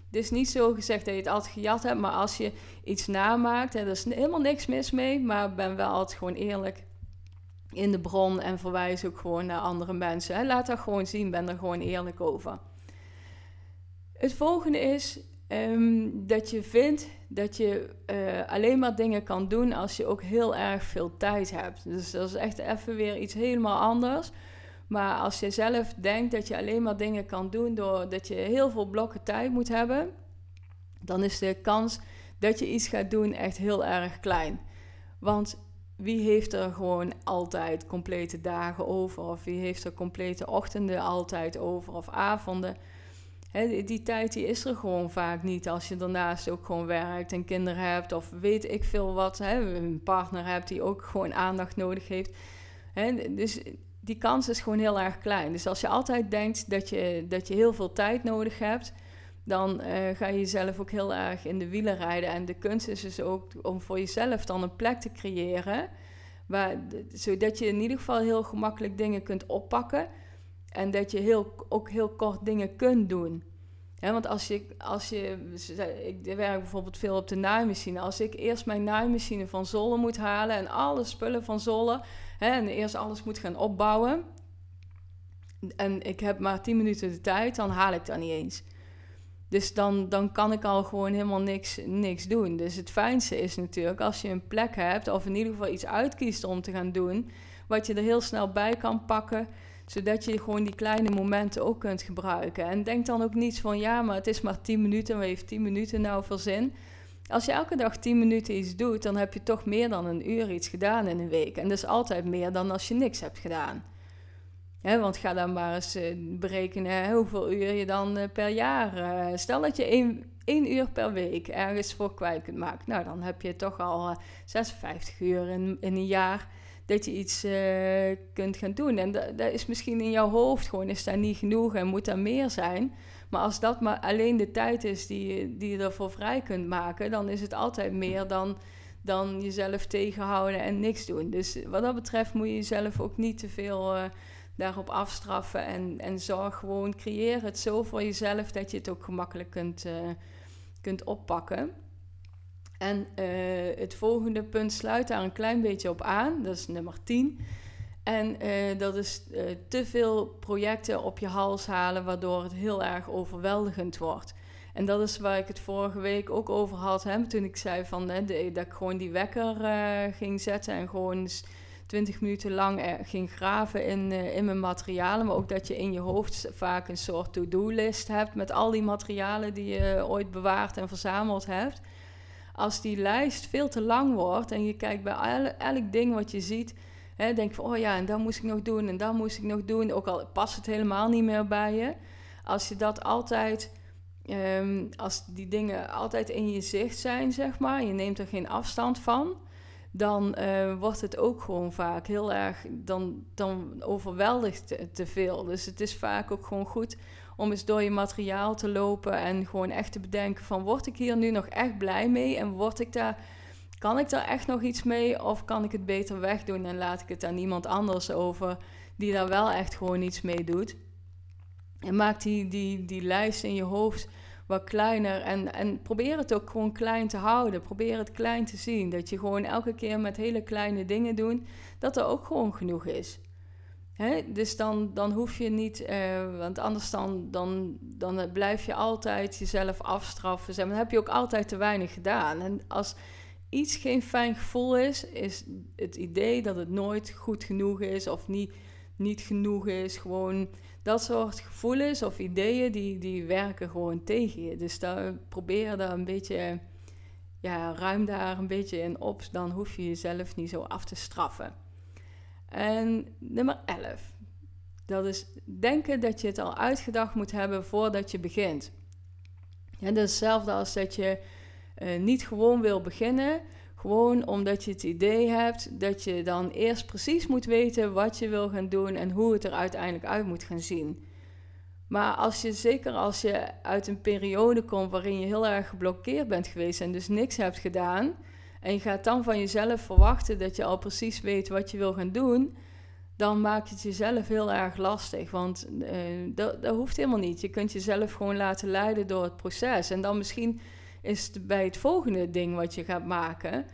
S1: het is niet zo gezegd dat je het altijd gejat hebt. Maar als je iets namaakt, en er is helemaal niks mis mee. Maar ben wel altijd gewoon eerlijk in de bron en verwijs ook gewoon naar andere mensen. Laat dat gewoon zien, ben er gewoon eerlijk over. Het volgende is ehm, dat je vindt dat je uh, alleen maar dingen kan doen als je ook heel erg veel tijd hebt. Dus dat is echt even weer iets helemaal anders. Maar als je zelf denkt dat je alleen maar dingen kan doen doordat je heel veel blokken tijd moet hebben, dan is de kans dat je iets gaat doen echt heel erg klein. Want wie heeft er gewoon altijd complete dagen over? Of wie heeft er complete ochtenden altijd over? Of avonden? Die, tijd die is er gewoon vaak niet als je daarnaast ook gewoon werkt en kinderen hebt. Of weet ik veel wat. een partner hebt die ook gewoon aandacht nodig heeft. dus die kans is gewoon heel erg klein. Dus als je altijd denkt dat je, dat je heel veel tijd nodig hebt dan uh, ga je jezelf ook heel erg in de wielen rijden. En de kunst is dus ook om voor jezelf dan een plek te creëren, waar, zodat je in ieder geval heel gemakkelijk dingen kunt oppakken en dat je heel, ook heel kort dingen kunt doen. want als je, als je, ik werk bijvoorbeeld veel op de naaimachine. Als ik eerst mijn naaimachine van Zolle moet halen en alle spullen van Zolle, en eerst alles moet gaan opbouwen, en ik heb maar 10 minuten de tijd, dan haal ik dat niet eens. Dus dan, dan kan ik al gewoon helemaal niks, niks doen. Dus het fijnste is natuurlijk als je een plek hebt, of in ieder geval iets uitkiest om te gaan doen, wat je er heel snel bij kan pakken, zodat je gewoon die kleine momenten ook kunt gebruiken. En denk dan ook niet van ja, maar het is maar 10 minuten, maar heeft 10 minuten nou veel zin? Als je elke dag 10 minuten iets doet, dan heb je toch meer dan een uur iets gedaan in een week. En dat is altijd meer dan als je niks hebt gedaan. want ga dan maar eens eh, berekenen hoeveel uur je dan eh, per jaar. Uh, stel dat je één, één, uur per week ergens voor kwijt kunt maken. Nou, dan heb je toch al 56 uur in, in een jaar dat je iets kunt gaan doen. En dat, is misschien in jouw hoofd gewoon, is daar niet genoeg en moet er meer zijn. Maar als dat maar alleen de tijd is die, die je ervoor vrij kunt maken, dan is het altijd meer dan, dan jezelf tegenhouden en niks doen. Dus wat dat betreft moet je jezelf ook niet te veel daarop afstraffen. En, en zorg gewoon, creëer het zo voor jezelf dat je het ook gemakkelijk kunt, uh, kunt oppakken. En uh, het volgende punt sluit daar een klein beetje op aan. Dat is nummer 10. En uh, dat is te veel projecten op je hals halen, waardoor het heel erg overweldigend wordt. En dat is waar ik het vorige week ook over had. Hè, toen ik zei van, hè, dat ik gewoon die wekker ging zetten en gewoon 20 minuten lang ging graven in, in mijn materialen. Maar ook dat je in je hoofd vaak een soort to-do-list hebt met al die materialen die je ooit bewaard en verzameld hebt. Als die lijst veel te lang wordt en je kijkt bij elk ding wat je ziet, hè, denk van, oh ja, en dat moest ik nog doen en dat moest ik nog doen. Ook al past het helemaal niet meer bij je. Als je dat altijd, um, als die dingen altijd in je zicht zijn, zeg maar, je neemt er geen afstand van dan uh, wordt het ook gewoon vaak heel erg, dan, dan overweldigt te veel. Dus het is vaak ook gewoon goed om eens door je materiaal te lopen en gewoon echt te bedenken van, word ik hier nu nog echt blij mee en word ik daar, kan ik daar echt nog iets mee of kan ik het beter wegdoen en laat ik het aan iemand anders over die daar wel echt gewoon iets mee doet. En maak die, die, die lijst in je hoofd wat kleiner. En, en probeer het ook gewoon klein te houden. Probeer het klein te zien. Dat je gewoon elke keer met hele kleine dingen doet, dat er ook gewoon genoeg is. Dus dan, dan hoef je niet, uh, want anders dan, dan, dan blijf je altijd jezelf afstraffen. Dan heb je ook altijd te weinig gedaan. En als iets geen fijn gevoel is, is het idee dat het nooit goed genoeg is of niet, niet genoeg is. Gewoon dat soort gevoelens of ideeën, die, die werken gewoon tegen je. Dus probeer daar een beetje, ja, ruim daar een beetje in op. Dan hoef je jezelf niet zo af te straffen. En nummer 11. Dat is denken dat je het al uitgedacht moet hebben voordat je begint. Dat is hetzelfde als dat je uh, niet gewoon wil beginnen, gewoon omdat je het idee hebt dat je dan eerst precies moet weten wat je wil gaan doen en hoe het er uiteindelijk uit moet gaan zien. Maar als je, zeker als je uit een periode komt waarin je heel erg geblokkeerd bent geweest en dus niks hebt gedaan, en je gaat dan van jezelf verwachten dat je al precies weet wat je wil gaan doen, dan maak je het jezelf heel erg lastig. Want uh, dat, dat hoeft helemaal niet. Je kunt jezelf gewoon laten leiden door het proces. En dan misschien is bij het volgende ding wat je gaat maken,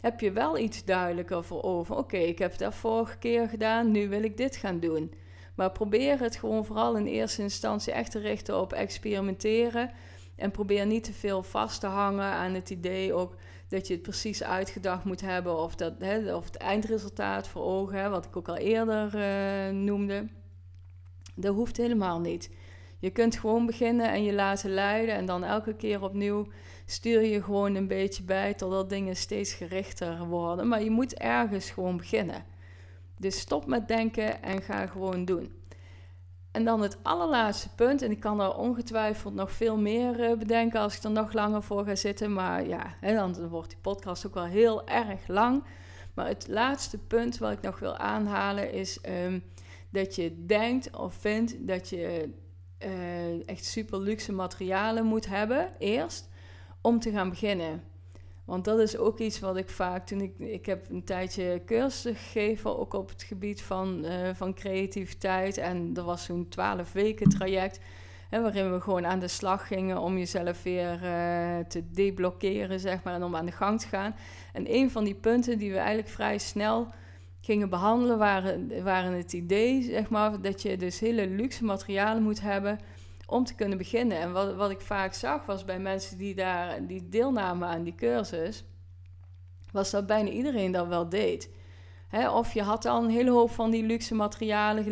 S1: heb je wel iets duidelijker voor over. Oké, ik heb dat vorige keer gedaan, nu wil ik dit gaan doen. Maar probeer het gewoon vooral in eerste instantie echt te richten op experimenteren. En probeer niet te veel vast te hangen aan het idee ook dat je het precies uitgedacht moet hebben. Of, dat, hè, of het eindresultaat voor ogen, wat ik ook al eerder uh, noemde. Dat hoeft helemaal niet. Je kunt gewoon beginnen en je laten leiden en dan elke keer opnieuw stuur je gewoon een beetje bij totdat dingen steeds gerichter worden. Maar je moet ergens gewoon beginnen. Dus stop met denken en ga gewoon doen. En dan het allerlaatste punt, en ik kan er ongetwijfeld nog veel meer uh, bedenken als ik er nog langer voor ga zitten, maar ja, dan wordt die podcast ook wel heel erg lang. Maar het laatste punt wat ik nog wil aanhalen is um, dat je denkt of vindt dat je uh, echt super luxe materialen moet hebben eerst om te gaan beginnen. Want dat is ook iets wat ik vaak toen ik, ik heb een tijdje cursussen gegeven, ook op het gebied van, uh, van creativiteit. En er was zo'n 12 weken traject. Hè, waarin we gewoon aan de slag gingen om jezelf weer uh, te deblokkeren, zeg maar, en om aan de gang te gaan. En een van die punten die we eigenlijk vrij snel gingen behandelen, waren, waren het idee, zeg maar, dat je dus hele luxe materialen moet hebben om te kunnen beginnen. En wat, wat ik vaak zag was bij mensen die daar die deelnamen aan die cursus, was dat bijna iedereen dat wel deed. of je had al een hele hoop van die luxe materialen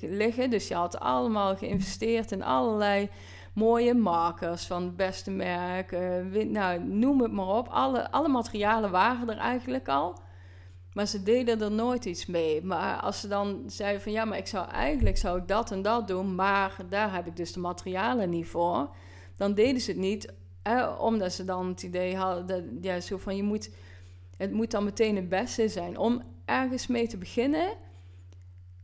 S1: liggen. Dus je had allemaal geïnvesteerd in allerlei mooie markers van het beste merk. nou, noem het maar op. Alle, alle materialen waren er eigenlijk al. Maar ze deden er nooit iets mee. Maar als ze dan zeiden van ja, maar ik zou eigenlijk zou ik dat en dat doen, maar daar heb ik dus de materialen niet voor. Dan deden ze het niet, omdat ze dan het idee hadden, dat, ja, zo van je moet, het moet dan meteen het beste zijn. Om ergens mee te beginnen,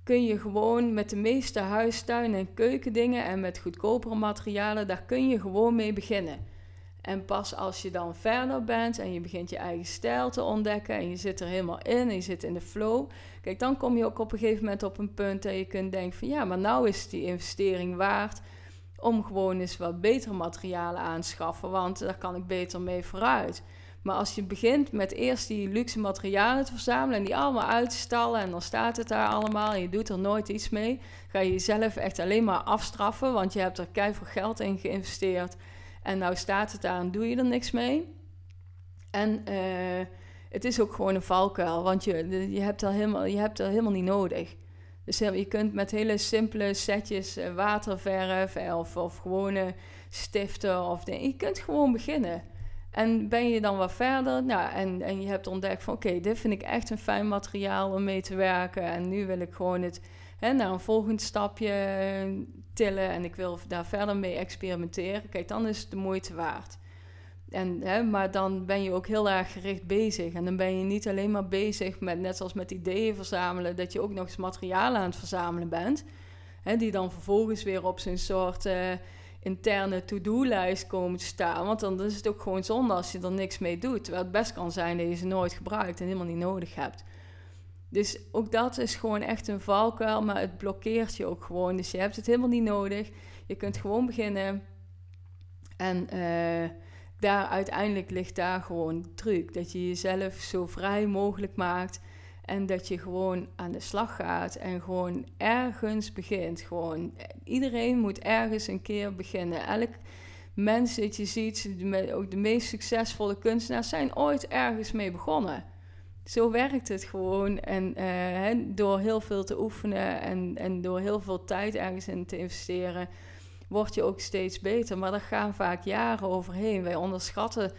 S1: kun je gewoon met de meeste huistuin- en keukendingen en met goedkopere materialen, daar kun je gewoon mee beginnen. En pas als je dan verder bent en je begint je eigen stijl te ontdekken en je zit er helemaal in en je zit in de flow, kijk, dan kom je ook op een gegeven moment op een punt dat je kunt denken van ja, maar nou is die investering waard om gewoon eens wat betere materialen aan te schaffen, want daar kan ik beter mee vooruit. Maar als je begint met eerst die luxe materialen te verzamelen en die allemaal uit te en dan staat het daar allemaal en je doet er nooit iets mee, ga je jezelf echt alleen maar afstraffen, want je hebt er keihard geld in geïnvesteerd en nou staat het daar doe je er niks mee. En uh, het is ook gewoon een valkuil, want je, je, hebt er helemaal, je hebt er helemaal niet nodig. Dus je kunt met hele simpele setjes uh, waterverf eh, of, of gewone stiften of je kunt gewoon beginnen. En ben je dan wat verder nou, en, en je hebt ontdekt van oké, dit vind ik echt een fijn materiaal om mee te werken. En nu wil ik gewoon het hè, naar een volgend stapje tillen en ik wil daar verder mee experimenteren. Kijk, dan is het de moeite waard. En, hè, maar dan ben je ook heel erg gericht bezig. En dan ben je niet alleen maar bezig met, net zoals met ideeën verzamelen, dat je ook nog eens materialen aan het verzamelen bent. Hè, die dan vervolgens weer op zo'n soort uh, interne to-do-lijst komen te staan. Want dan is het ook gewoon zonde als je er niks mee doet. Terwijl het best kan zijn dat je ze nooit gebruikt en helemaal niet nodig hebt. Dus ook dat is gewoon echt een valkuil, maar het blokkeert je ook gewoon. Dus je hebt het helemaal niet nodig. Je kunt gewoon beginnen. En uh, daar uiteindelijk ligt daar gewoon de truc. Dat je jezelf zo vrij mogelijk maakt. En dat je gewoon aan de slag gaat en gewoon ergens begint. Gewoon, iedereen moet ergens een keer beginnen. Elk mens dat je ziet, ook de meest succesvolle kunstenaars, zijn ooit ergens mee begonnen. Zo werkt het gewoon. En uh, door heel veel te oefenen en, en door heel veel tijd ergens in te investeren, word je ook steeds beter. Maar daar gaan vaak jaren overheen. Wij onderschatten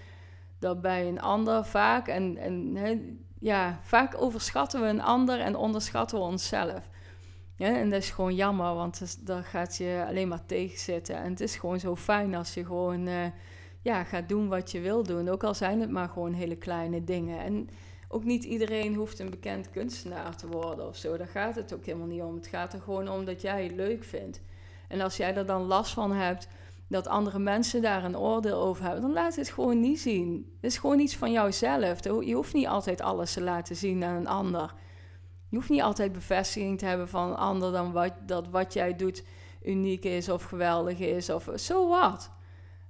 S1: dat bij een ander vaak. En, en ja, vaak overschatten we een ander en onderschatten we onszelf. En dat is gewoon jammer, want daar gaat je alleen maar tegenzitten. En het is gewoon zo fijn als je gewoon uh, ja, gaat doen wat je wil doen. Ook al zijn het maar gewoon hele kleine dingen. En ook niet iedereen hoeft een bekend kunstenaar te worden of zo. Daar gaat het ook helemaal niet om. Het gaat er gewoon om dat jij het leuk vindt. En als jij er dan last van hebt dat andere mensen daar een oordeel over hebben, dan laat het gewoon niet zien. Het is gewoon iets van jouzelf. Je hoeft niet altijd alles te laten zien aan een ander. Je hoeft niet altijd bevestiging te hebben van een ander dan wat, dat wat jij doet uniek is of geweldig is of zo wat.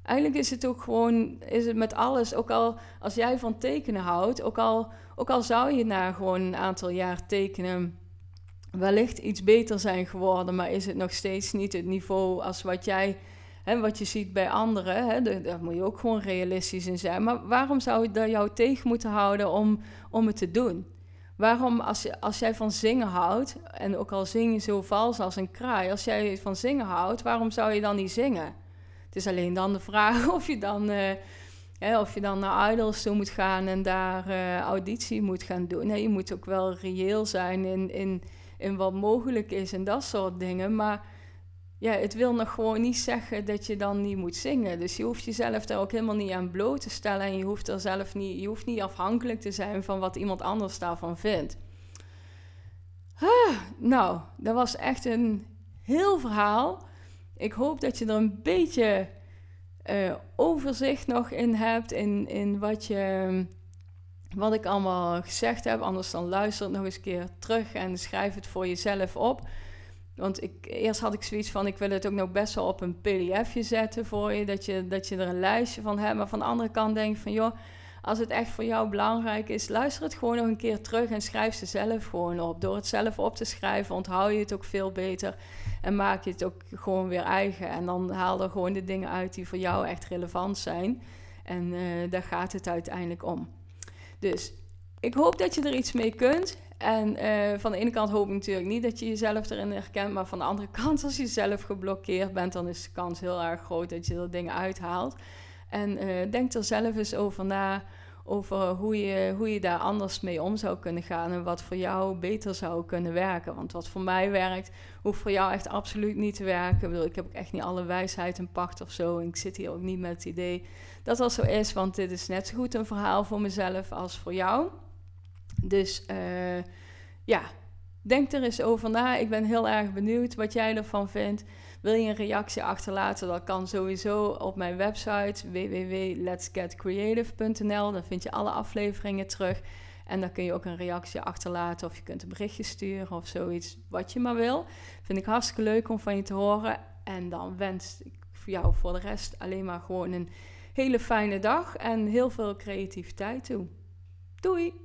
S1: Eigenlijk is het ook gewoon, is het met alles, ook al als jij van tekenen houdt, ook al, ook al zou je na gewoon een aantal jaar tekenen wellicht iets beter zijn geworden, maar is het nog steeds niet het niveau als wat jij, hè, wat je ziet bij anderen. Hè, daar moet je ook gewoon realistisch in zijn. Maar waarom zou je dat jou tegen moeten houden om, om het te doen? Waarom, als, als jij van zingen houdt, en ook al zing je zo vals als een kraai, als jij van zingen houdt, waarom zou je dan niet zingen? Het is alleen dan de vraag [laughs] of je dan, uh, of je dan naar Idols toe moet gaan en daar uh, auditie moet gaan doen. Nee, je moet ook wel reëel zijn in, wat mogelijk is en dat soort dingen. Maar ja, het wil nog gewoon niet zeggen dat je dan niet moet zingen. Dus je hoeft jezelf daar ook helemaal niet aan bloot te stellen. En je hoeft er zelf niet, je hoeft niet afhankelijk te zijn van wat iemand anders daarvan vindt. Nou, dat was echt een heel verhaal. Ik hoop dat je er een beetje uh, overzicht nog in hebt in, in wat, je, wat ik allemaal gezegd heb. Anders dan luister het nog eens een keer terug en schrijf het voor jezelf op. Want ik, eerst had ik zoiets van, ik wil het ook nog best wel op een pdfje zetten voor je, dat je, dat je er een lijstje van hebt. Maar van de andere kant denk ik van, joh, als het echt voor jou belangrijk is, luister het gewoon nog een keer terug en schrijf ze zelf gewoon op. Door het zelf op te schrijven onthoud je het ook veel beter en maak je het ook gewoon weer eigen. En dan haal er gewoon de dingen uit die voor jou echt relevant zijn. En uh, daar gaat het uiteindelijk om. Dus ik hoop dat je er iets mee kunt. En uh, van de ene kant hoop ik natuurlijk niet dat je jezelf erin herkent. Maar van de andere [laughs] kant, als je zelf geblokkeerd bent, dan is de kans heel erg groot dat je er dingen uithaalt. En uh, denk er zelf eens over na over hoe je, hoe je daar anders mee om zou kunnen gaan en wat voor jou beter zou kunnen werken. Want wat voor mij werkt, hoeft voor jou echt absoluut niet te werken. Ik bedoel, ik heb ook echt niet alle wijsheid in pacht of zo. En ik zit hier ook niet met het idee dat dat zo is, want dit is net zo goed een verhaal voor mezelf als voor jou. Dus uh, ja, denk er eens over na. Ik ben heel erg benieuwd wat jij ervan vindt. Wil je een reactie achterlaten? Dat kan sowieso op mijn website www.letsgetcreative.nl. Daar vind je alle afleveringen terug. En dan kun je ook een reactie achterlaten of je kunt een berichtje sturen of zoiets, wat je maar wil. Vind ik hartstikke leuk om van je te horen. En dan wens ik jou voor de rest alleen maar gewoon een hele fijne dag en heel veel creativiteit toe. Doei!